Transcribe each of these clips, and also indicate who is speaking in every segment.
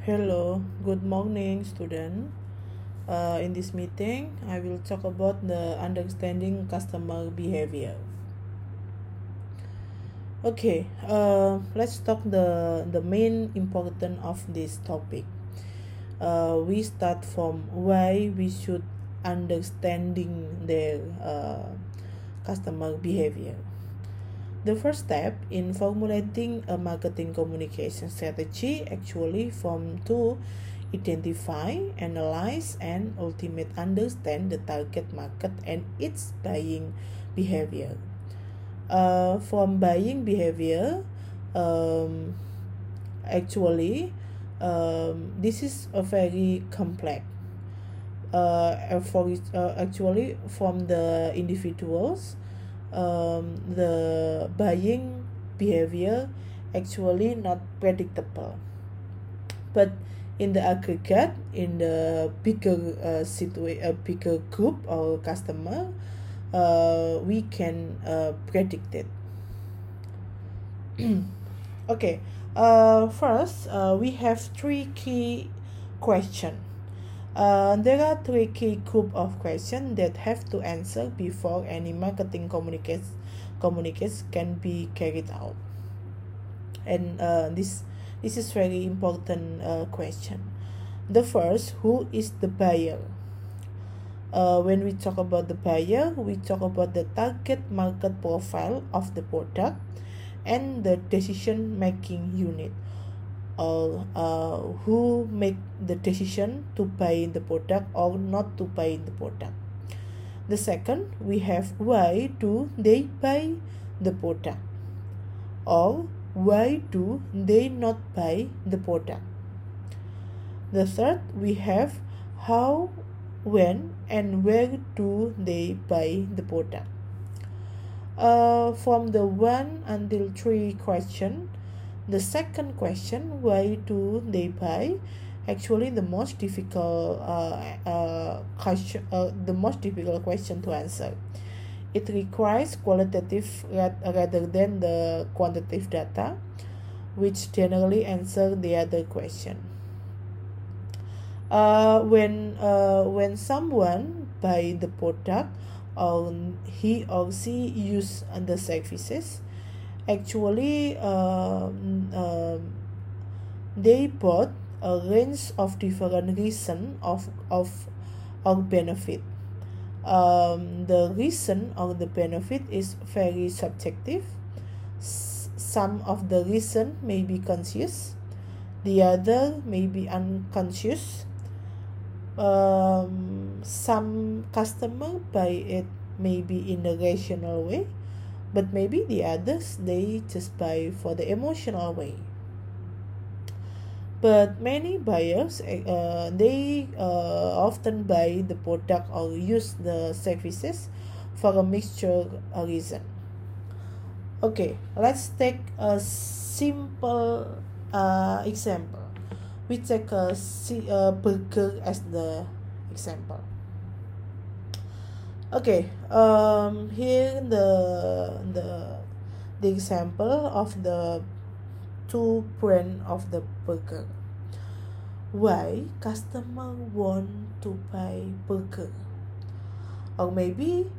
Speaker 1: Hello, good morning, student. Uh, in this meeting, I will talk about the understanding customer behavior. Okay, uh, let's talk the the main important of this topic. Uh, we start from why we should understanding their uh, customer behavior. The first step in formulating a marketing communication strategy actually from to identify, analyze, and ultimately understand the target market and its buying behavior. Uh, from buying behavior, um, actually, um, this is a very complex. Uh, for uh, actually from the individuals um, the buying behavior actually not predictable. But in the aggregate in the bigger uh, situa- a bigger group or customer uh, we can uh, predict it. Okay uh, first uh, we have three key questions uh, there are three key group of questions that have to answer before any marketing communicates communicates can be carried out. And uh, this this is very important uh, question. The first, who is the buyer? Uh, when we talk about the buyer, we talk about the target market profile of the product and the decision making unit or uh, who make the decision to buy in the product or not to buy in the product. The second we have why do they buy the product or why do they not buy the product. The third we have how when and where do they buy the product. Uh, from the one until three question the second question why do they buy? Actually the most difficult uh, uh, question uh, the most difficult question to answer. It requires qualitative rather than the quantitative data which generally answer the other question. Uh, when uh, when someone buy the product or he or she use the services actually um, um, they bought a range of different reason of of of benefit. Um, the reason of the benefit is very subjective. S- some of the reason may be conscious the other may be unconscious. Um, some customer buy it maybe in a rational way but maybe the others they just buy for the emotional way. But many buyers uh, they uh, often buy the product or use the services for a mixture reason. Okay let's take a simple uh, example. We take a, a burger as the example okay um here the the the example of the two brand of the burger. Why customer want to buy burger? Or maybe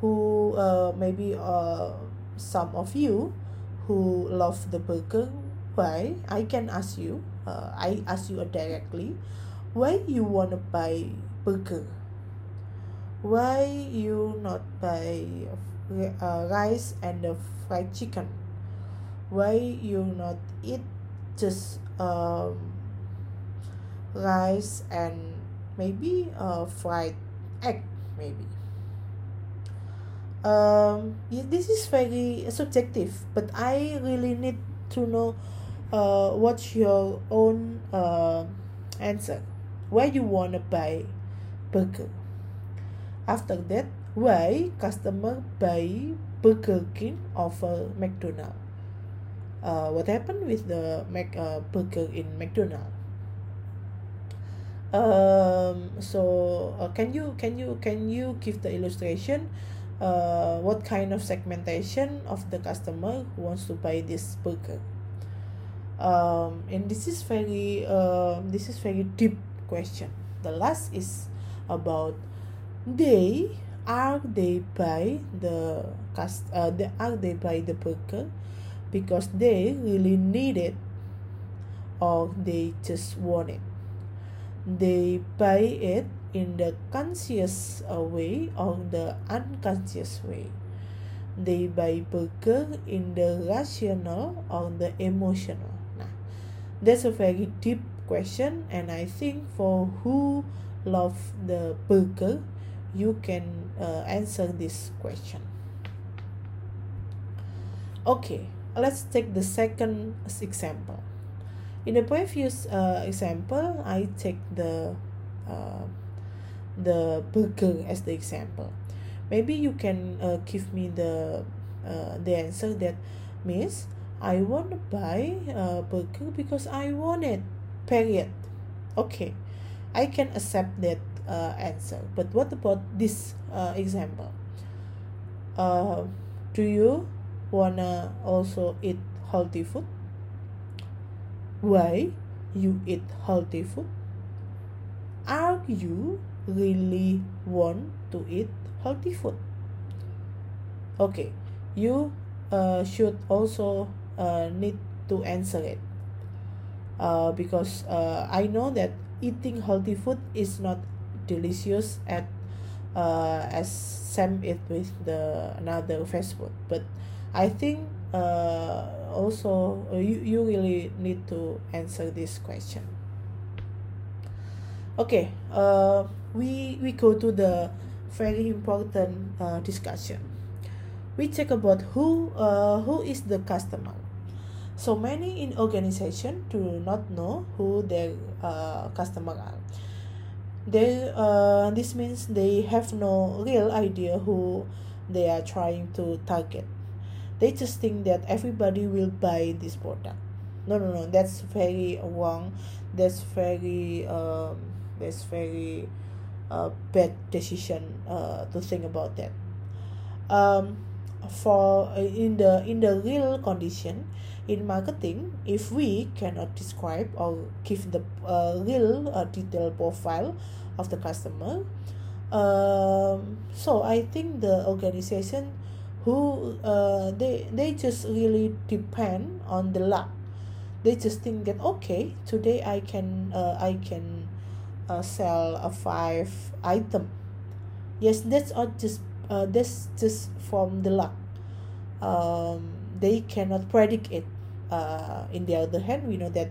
Speaker 1: who uh maybe uh some of you who love the burger why? I can ask you uh, i ask you directly why you want to buy burger why you not buy uh, rice and the fried chicken? Why you not eat just um, rice and maybe a fried egg maybe? Um this is very subjective but i really need to know uh what's your own uh answer. Why you want to buy burger after that, why customer buy Burger King over McDonald? Uh, what happened with the Mac uh, burger in McDonald? Um, so uh, can you can you can you give the illustration? Uh, what kind of segmentation of the customer who wants to buy this burger? um, and this is very uh, this is very deep question the last is about they are they buy the cast uh, they, are they buy the burger because they really need it or they just want it. They buy it in the conscious way or the unconscious way. They buy burger in the rational or the emotional. Nah, that's a very deep question and i think for who love the burger you can uh, answer this question. Okay let's take the second example. In the previous uh, example i take the uh, the burger as the example. Maybe you can uh, give me the uh, the answer that means i want to buy a burger because i want it period. Okay i can accept that uh, answer. But what about this uh, example? Uh, do you wanna also eat healthy food? Why you eat healthy food? Are you really want to eat healthy food? Okay you uh, should also uh, need to answer it. Uh, because uh, I know that eating healthy food is not delicious at uh, as same it with the another fast food. But I think uh, also uh, you, you really need to answer this question. Okay uh, we we go to the very important uh, discussion. We check about who uh, who is the customer. So many in organization do not know who their uh, customer are they uh, this means they have no real idea who they are trying to target. They just think that everybody will buy this product. No no no that's very wrong. That's very um that's very uh, bad decision uh, to think about that. Um for uh, in the in the real condition in marketing if we cannot describe or give the uh, real uh, detailed profile of the customer. Um so i think the organization who uh, they they just really depend on the luck. They just think that okay today i can uh, i can uh, sell a five item. Yes that's all just uh, that's just from the luck. Um, they cannot predict it. Uh, in the other hand we know that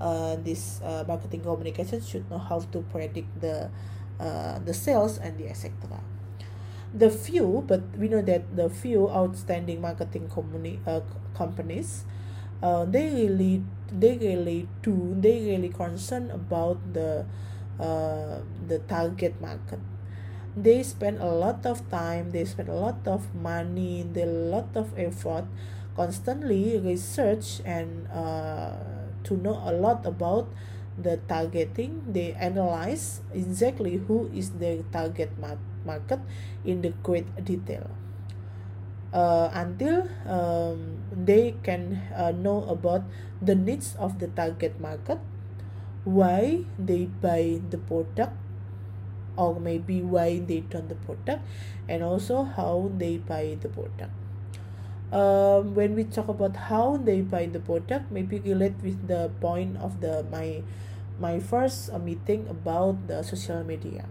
Speaker 1: uh, this uh, marketing communication should know how to predict the uh, the sales and the etc the few but we know that the few outstanding marketing company uh, companies uh, they really they really do they really concern about the uh, the target market. They spend a lot of time they spend a lot of money they lot of effort constantly research and uh, to know a lot about the targeting. They analyze exactly who is their target market in the great detail. Uh, until um, they can uh, know about the needs of the target market why they buy the product or maybe why they turn the product and also how they buy the product um, when we talk about how they buy the product maybe relate with the point of the my my first uh, meeting about the social media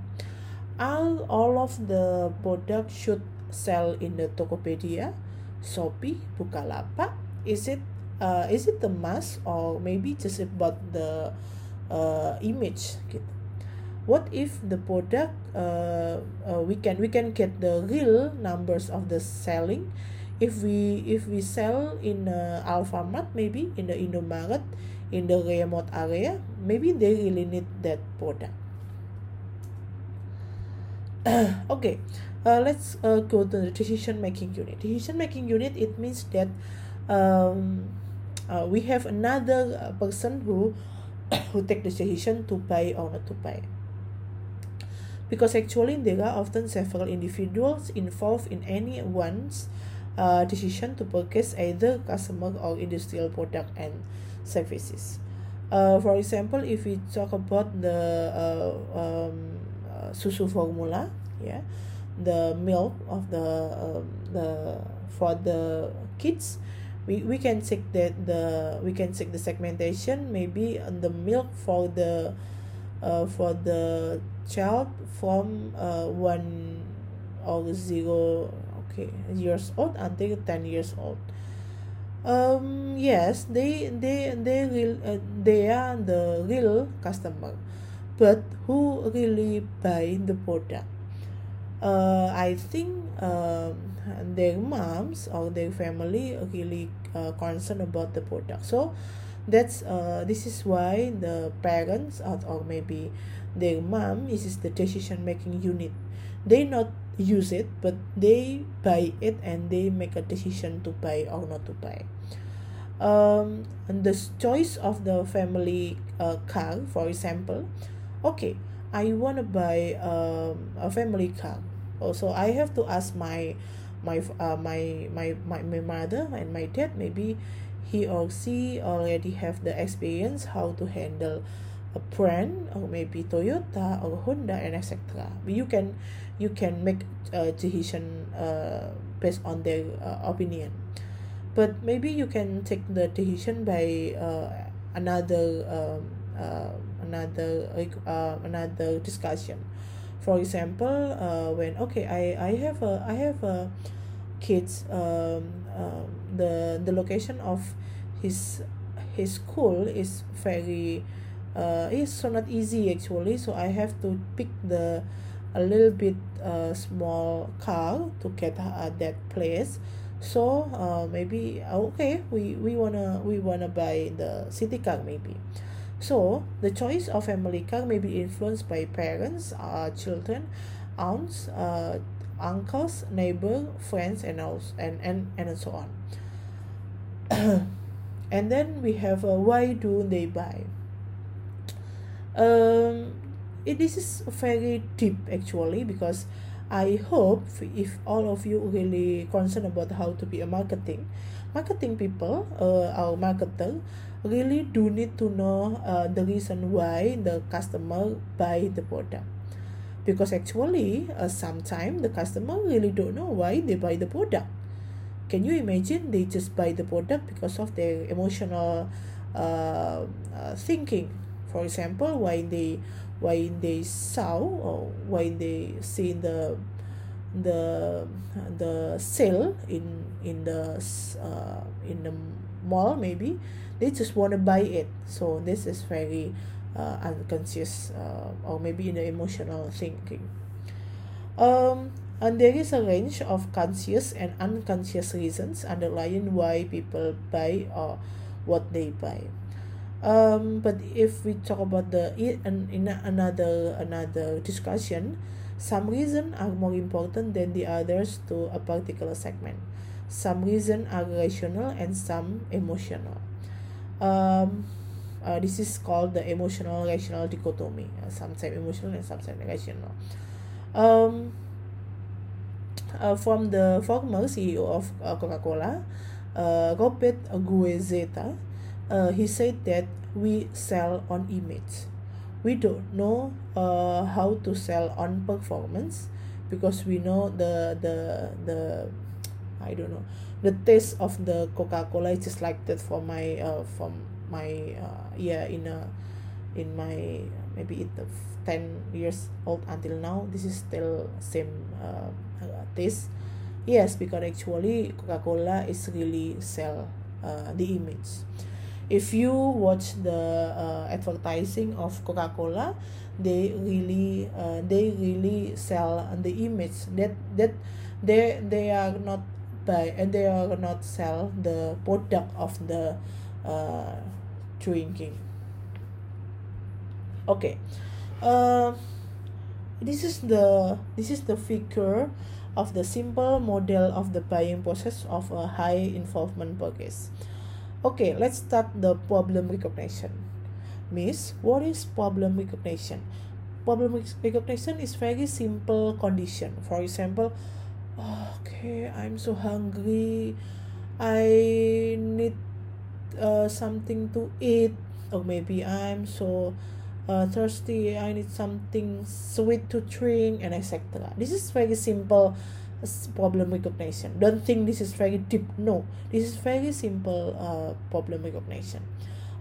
Speaker 1: all, all of the product should sell in the Tokopedia, Shopee, Bukalapak. Is it uh, is it the must or maybe just about the uh, image gitu. What if the product uh, uh, we can we can get the real numbers of the selling if we if we sell in uh, Alfamart maybe in the Indomaret in the remote area maybe they really need that product. Okay uh, let's uh, go to the decision making unit. Decision making unit it means that um, uh, we have another uh, person who who take the decision to buy or not to buy. Because actually there are often several individuals involved in any one's uh, decision to purchase either customer or industrial product and services. Uh, for example, if we talk about the uh, um, uh, susu formula, yeah, the milk of the um, the for the kids, we, we can check that the we can check the segmentation maybe on the milk for the uh, for the child from uh, one or zero okay years old until 10 years old. Um yes they they they real uh, they are the real customer. But who really buy the product? Uh i think um their moms or their family really uh, concerned about the product. So that's uh this is why the parents or, or maybe their mom is the decision making unit they not use it but they buy it and they make a decision to buy or not to buy um and the choice of the family uh, car for example okay i want to buy um, a family car also i have to ask my my uh, my, my my my mother and my dad maybe he or she already have the experience how to handle a brand or maybe Toyota or Honda and etc. You can you can make a decision uh, based on their uh, opinion, but maybe you can take the decision by uh, another um, uh, another uh, another discussion. For example, uh, when okay, I I have a I have a kids um, um the the location of his his school is very uh it's so not easy actually so I have to pick the a little bit uh small car to get uh, that place. So uh maybe okay we we wanna we wanna buy the city car maybe. So the choice of family car may be influenced by parents uh children aunts uh uncles neighbor friends and else and and and so on. And then we have uh, why do they buy? Um this is very deep actually because I hope if all of you really concerned about how to be a marketing marketing people uh, our marketer really do need to know uh, the reason why the customer buy the product. Because actually uh, sometimes the customer really don't know why they buy the product. Can you imagine they just buy the product because of their emotional uh, uh, thinking? For example why they why they saw or why they see the the the sale in in the uh, in the mall maybe they just want to buy it. So this is very uh, unconscious uh, or maybe in the emotional thinking. Um and there is a range of conscious and unconscious reasons underlying why people buy or what they buy um but if we talk about the in, in another another discussion some reasons are more important than the others to a particular segment. Some reasons are rational and some emotional. Um uh, this is called the emotional rational dichotomy. Uh, sometimes emotional and sometimes rational. Um uh, from the former CEO of uh, Coca-Cola, uh, Robert Guezeta, uh, he said that we sell on image. We don't know uh, how to sell on performance because we know the the the I don't know the taste of the Coca-Cola is just like that for my uh from my uh yeah in a in my maybe it 10 years old until now this is still same uh, taste yes because actually coca-cola is really sell uh, the image if you watch the uh, advertising of coca-cola they really uh, they really sell the image that that they they are not buy and they are not sell the product of the uh, drinking okay uh, this is the this is the figure of the simple model of the buying process of a high involvement purchase. Okay, let's start the problem recognition. Miss, what is problem recognition? Problem recognition is very simple condition. For example, okay, I'm so hungry. I need uh, something to eat or maybe i'm so uh, thirsty i need something sweet to drink and etc this is very simple problem recognition. Don't think this is very deep. No this is very simple uh, problem recognition.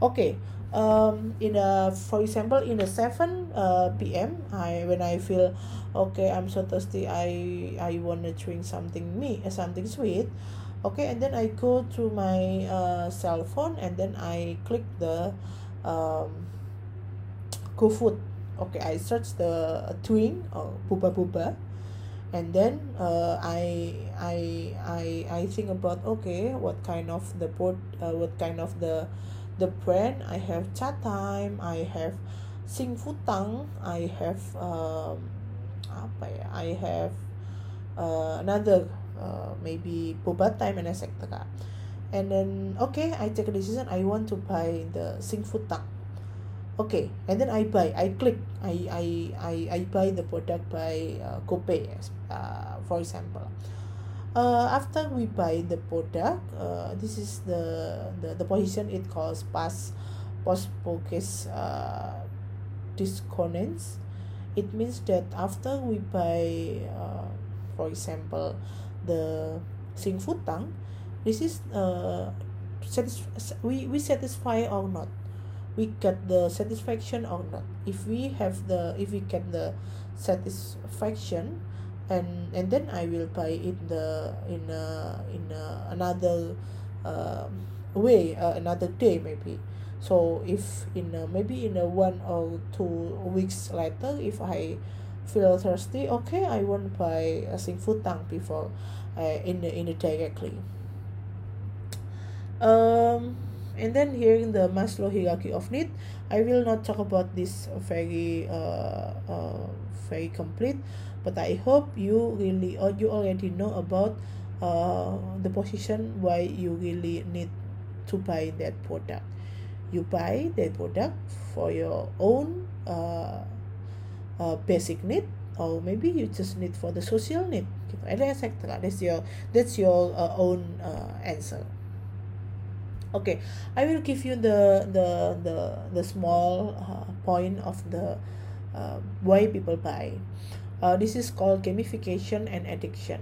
Speaker 1: Okay um in a for example in the 7 uh, p.m i when i feel okay i'm so thirsty i i want to drink something me uh, something sweet. Okay and then i go to my uh, cell phone and then i click the um GoFood okay I search the twin or puba puba and then uh, I I I I think about okay what kind of the board uh, what kind of the the brand? I have Chatime I have Xing Fu Tang I have um, apa ya? I have uh, another uh, maybe boba time and etc and then okay I take a decision I want to buy the Xing Fu Tang okay and then I buy I click I I I, I buy the product by uh, GoPay uh, for example. Uh, after we buy the product uh, this is the, the the position it calls pass post focus uh, disconnects. It means that after we buy uh, for example the Xing Fu Tang this is uh satisf- we we satisfy or not we get the satisfaction or not. If we have the if we get the satisfaction and and then I will buy it the in a in a, another uh, way uh, another day maybe. So if in a, maybe in a one or two weeks later if I feel thirsty okay I won't buy a Xing Fu Tang before uh, in the in the directly. Um and then here in the Maslow hierarchy of need I will not talk about this very uh, uh, very complete but I hope you really or you already know about uh, the position why you really need to buy that product. You buy that product for your own uh, uh, basic need or maybe you just need for the social need. Etc that's your that's your uh, own uh, answer okay i will give you the the the, the small uh, point of the uh, why people buy. Uh, this is called gamification and addiction.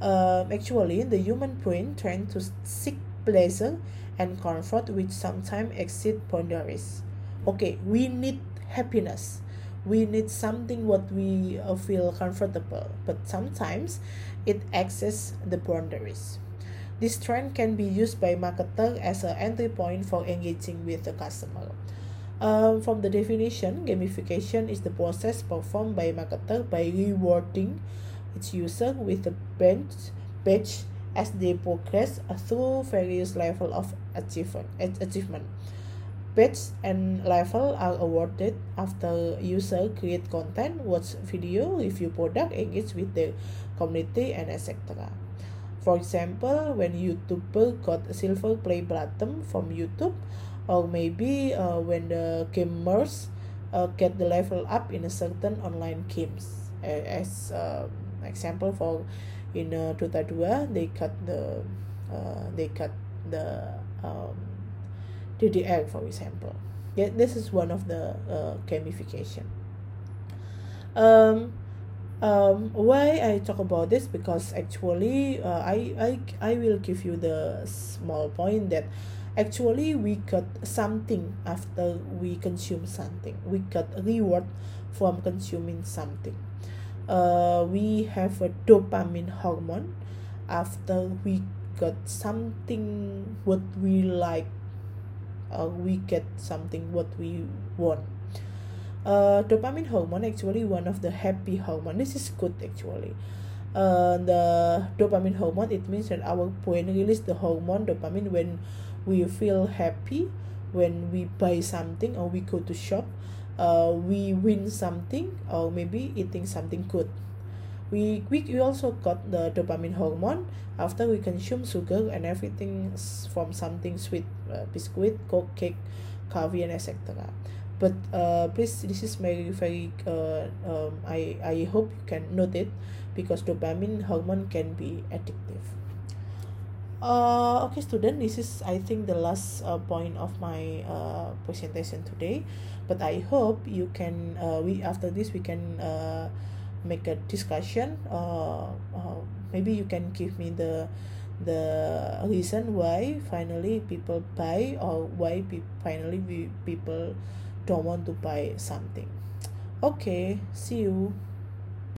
Speaker 1: Uh, actually the human brain tends to seek pleasure and comfort which sometimes exceed boundaries. Okay we need happiness. We need something what we uh, feel comfortable but sometimes it exceeds the boundaries this trend can be used by marketer as an entry point for engaging with the customer. Um, from the definition, gamification is the process performed by marketer by rewarding its user with a badge, badge as they progress through various level of achievement. achievement. Badge and level are awarded after user create content, watch video, review product, engage with the community, and etc. For example, when YouTuber got a silver play button from YouTube, or maybe uh, when the gamers uh, get the level up in a certain online games. As uh, example for in uh, Dota 2, they cut the uh, they cut the um, DDR for example. Yeah, this is one of the uh, gamification. Um, um why i talk about this? Because actually uh, i i i will give you the small point that actually we got something after we consume something. We got reward from consuming something. Uh we have a dopamine hormone after we got something what we like uh, we get something what we want uh, dopamine hormone actually one of the happy hormone. This is good actually. Uh, the dopamine hormone it means that our brain release the hormone dopamine when we feel happy when we buy something or we go to shop uh, we win something or maybe eating something good. We, we, we also got the dopamine hormone. After we consume sugar and everything from something sweet uh, biscuit coke cake coffee and etc but uh, please this is very very uh, um, I, I hope you can note it because dopamine hormone can be addictive. Uh, okay student this is i think the last uh, point of my uh, presentation today. But i hope you can uh, we after this we can uh, make a discussion. Uh, uh, maybe you can give me the the reason why finally people buy or why pe- finally we people don't want to buy something. Okay see you